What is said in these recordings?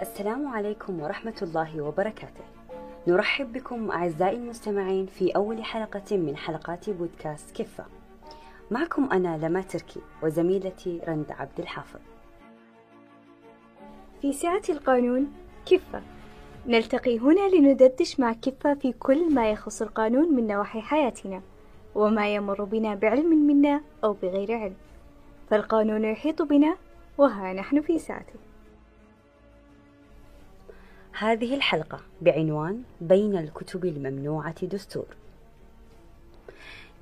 السلام عليكم ورحمة الله وبركاته. نرحب بكم أعزائي المستمعين في أول حلقة من حلقات بودكاست كفة. معكم أنا لما تركي وزميلتي رند عبد الحافظ. في سعة القانون كفة نلتقي هنا لندردش مع كفة في كل ما يخص القانون من نواحي حياتنا وما يمر بنا بعلم منا أو بغير علم فالقانون يحيط بنا وها نحن في سعته هذه الحلقة بعنوان بين الكتب الممنوعة دستور.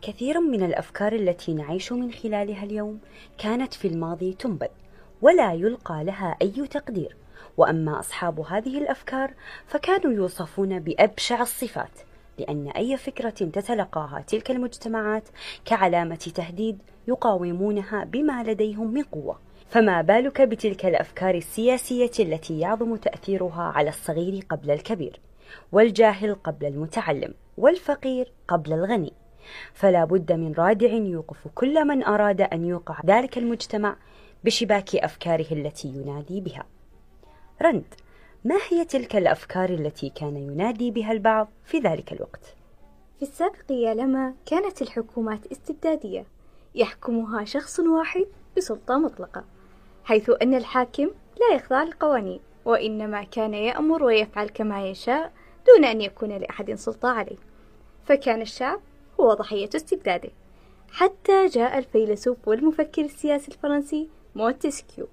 كثير من الأفكار التي نعيش من خلالها اليوم كانت في الماضي تنبذ ولا يلقى لها أي تقدير، وأما أصحاب هذه الأفكار فكانوا يوصفون بأبشع الصفات، لأن أي فكرة تتلقاها تلك المجتمعات كعلامة تهديد يقاومونها بما لديهم من قوة. فما بالك بتلك الأفكار السياسية التي يعظم تأثيرها على الصغير قبل الكبير والجاهل قبل المتعلم والفقير قبل الغني؟ فلا بد من رادع يوقف كل من أراد أن يوقع ذلك المجتمع بشباك أفكاره التي ينادي بها. رند ما هي تلك الأفكار التي كان ينادي بها البعض في ذلك الوقت؟ في السابق يا لما كانت الحكومات استبدادية يحكمها شخص واحد بسلطة مطلقة. حيث أن الحاكم لا يخضع للقوانين وإنما كان يأمر ويفعل كما يشاء دون أن يكون لأحد سلطة عليه. فكان الشعب هو ضحية استبداده. حتى جاء الفيلسوف والمفكر السياسي الفرنسي مونتسكيو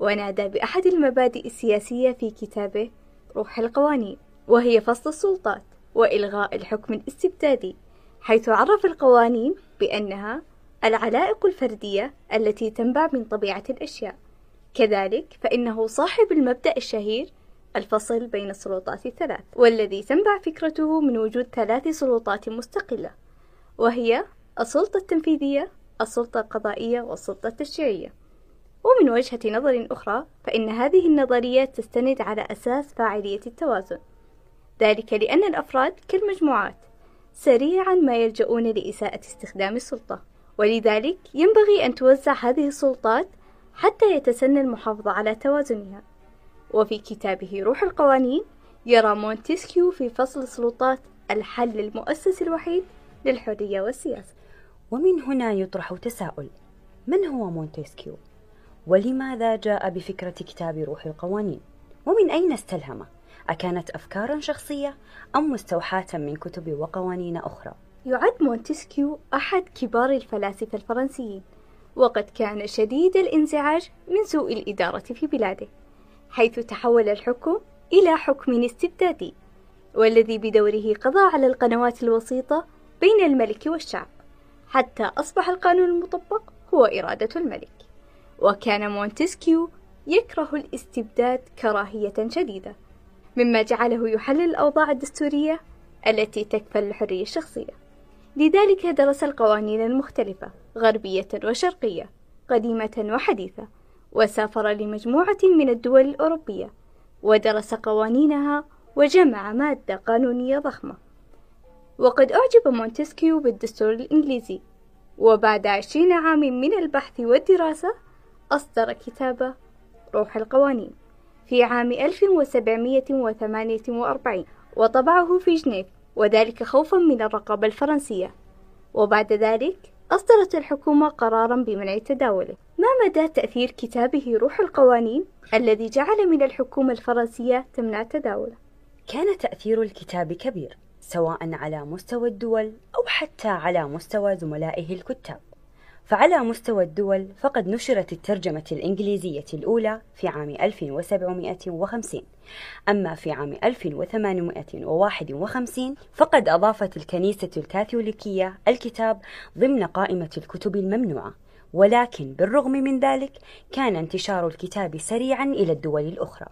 ونادى بأحد المبادئ السياسية في كتابه روح القوانين وهي فصل السلطات وإلغاء الحكم الاستبدادي حيث عرف القوانين بأنها العلائق الفردية التي تنبع من طبيعة الأشياء. كذلك فإنه صاحب المبدأ الشهير الفصل بين السلطات الثلاث والذي تنبع فكرته من وجود ثلاث سلطات مستقلة وهي السلطة التنفيذية السلطة القضائية والسلطة التشريعية. ومن وجهة نظر أخرى فإن هذه النظرية تستند على أساس فاعلية التوازن. ذلك لأن الأفراد كالمجموعات سريعا ما يلجؤون لإساءة استخدام السلطة ولذلك ينبغي أن توزع هذه السلطات حتى يتسنى المحافظة على توازنها. وفي كتابه روح القوانين يرى مونتسكيو في فصل السلطات الحل المؤسس الوحيد للحرية والسياسة. ومن هنا يطرح تساؤل من هو مونتسكيو؟ ولماذا جاء بفكرة كتاب روح القوانين؟ ومن أين استلهمه؟ أكانت أفكارا شخصية أم مستوحاة من كتب وقوانين أخرى؟ يعد مونتسكيو أحد كبار الفلاسفة الفرنسيين. وقد كان شديد الانزعاج من سوء الإدارة في بلاده حيث تحول الحكم إلى حكم استبدادي والذي بدوره قضى على القنوات الوسيطة بين الملك والشعب حتى أصبح القانون المطبق هو إرادة الملك. وكان مونتسكيو يكره الاستبداد كراهية شديدة مما جعله يحلل الأوضاع الدستورية التي تكفل الحرية الشخصية. لذلك درس القوانين المختلفة غربية وشرقية قديمة وحديثة وسافر لمجموعة من الدول الأوروبية ودرس قوانينها وجمع مادة قانونية ضخمة. وقد أعجب مونتسكيو بالدستور الإنجليزي. وبعد عشرين عام من البحث والدراسة أصدر كتابه روح القوانين في عام 1748 وطبعه في جنيف. وذلك خوفا من الرقابة الفرنسية. وبعد ذلك أصدرت الحكومة قرارا بمنع تداوله. ما مدى تأثير كتابه روح القوانين الذي جعل من الحكومة الفرنسية تمنع تداوله؟ كان تأثير الكتاب كبير سواء على مستوى الدول أو حتى على مستوى زملائه الكتاب. فعلى مستوى الدول فقد نشرت الترجمة الإنجليزية الأولى في عام 1750 أما في عام 1851 فقد أضافت الكنيسة الكاثوليكية الكتاب ضمن قائمة الكتب الممنوعة. ولكن بالرغم من ذلك كان انتشار الكتاب سريعا إلى الدول الأخرى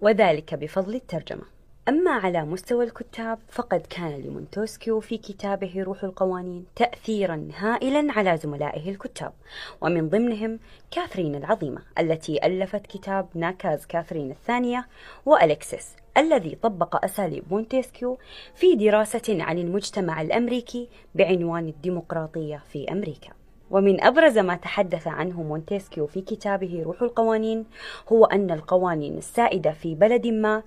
وذلك بفضل الترجمة. أما على مستوى الكتاب فقد كان لمونتوسكيو في كتابه روح القوانين تأثيرا هائلا على زملائه الكتاب. ومن ضمنهم كاثرين العظيمة التي ألفت كتاب ناكاز كاثرين الثانية وألكسس الذي طبق أساليب مونتسكيو في دراسة عن المجتمع الأمريكي بعنوان الديمقراطية في أمريكا. ومن أبرز ما تحدث عنه مونتسكيو في كتابه روح القوانين هو أن القوانين السائدة في بلد ما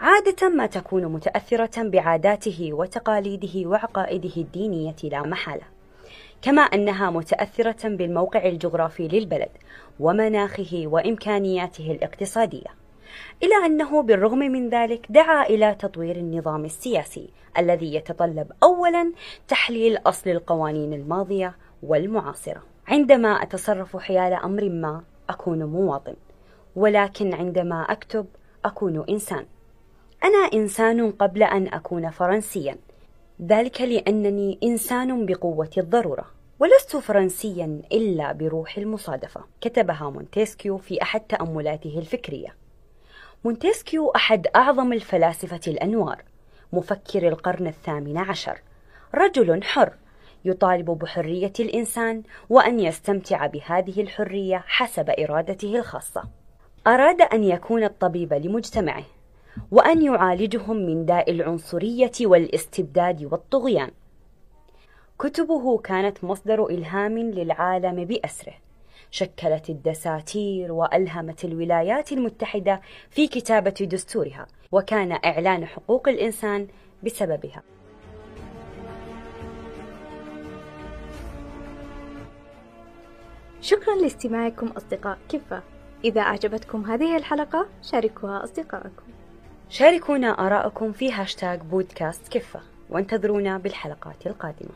عادة ما تكون متأثرة بعاداته وتقاليده وعقائده الدينية لا محالة كما أنها متأثرة بالموقع الجغرافي للبلد ومناخه وإمكانياته الاقتصادية إلى أنه بالرغم من ذلك دعا إلى تطوير النظام السياسي الذي يتطلب أولا تحليل أصل القوانين الماضية والمعاصرة. عندما أتصرف حيال أمر ما أكون مواطن. ولكن عندما أكتب أكون إنسان. أنا إنسان قبل أن أكون فرنسيا. ذلك لأنني إنسان بقوة الضرورة. ولست فرنسيا إلا بروح المصادفة. كتبها مونتسكيو في أحد تأملاته الفكرية. مونتسكيو أحد أعظم الفلاسفة الأنوار. مفكر القرن الثامن عشر. رجل حر. يطالب بحرية الإنسان وأن يستمتع بهذه الحرية حسب إرادته الخاصة. أراد أن يكون الطبيب لمجتمعه، وأن يعالجهم من داء العنصرية والاستبداد والطغيان. كتبه كانت مصدر إلهام للعالم بأسره. شكلت الدساتير وألهمت الولايات المتحدة في كتابة دستورها وكان إعلان حقوق الإنسان بسببها شكرا لاستماعكم أصدقاء كفة إذا أعجبتكم هذه الحلقة شاركوها أصدقائكم. شاركونا آراءكم في هاشتاغ بودكاست كفة وانتظرونا بالحلقات القادمة.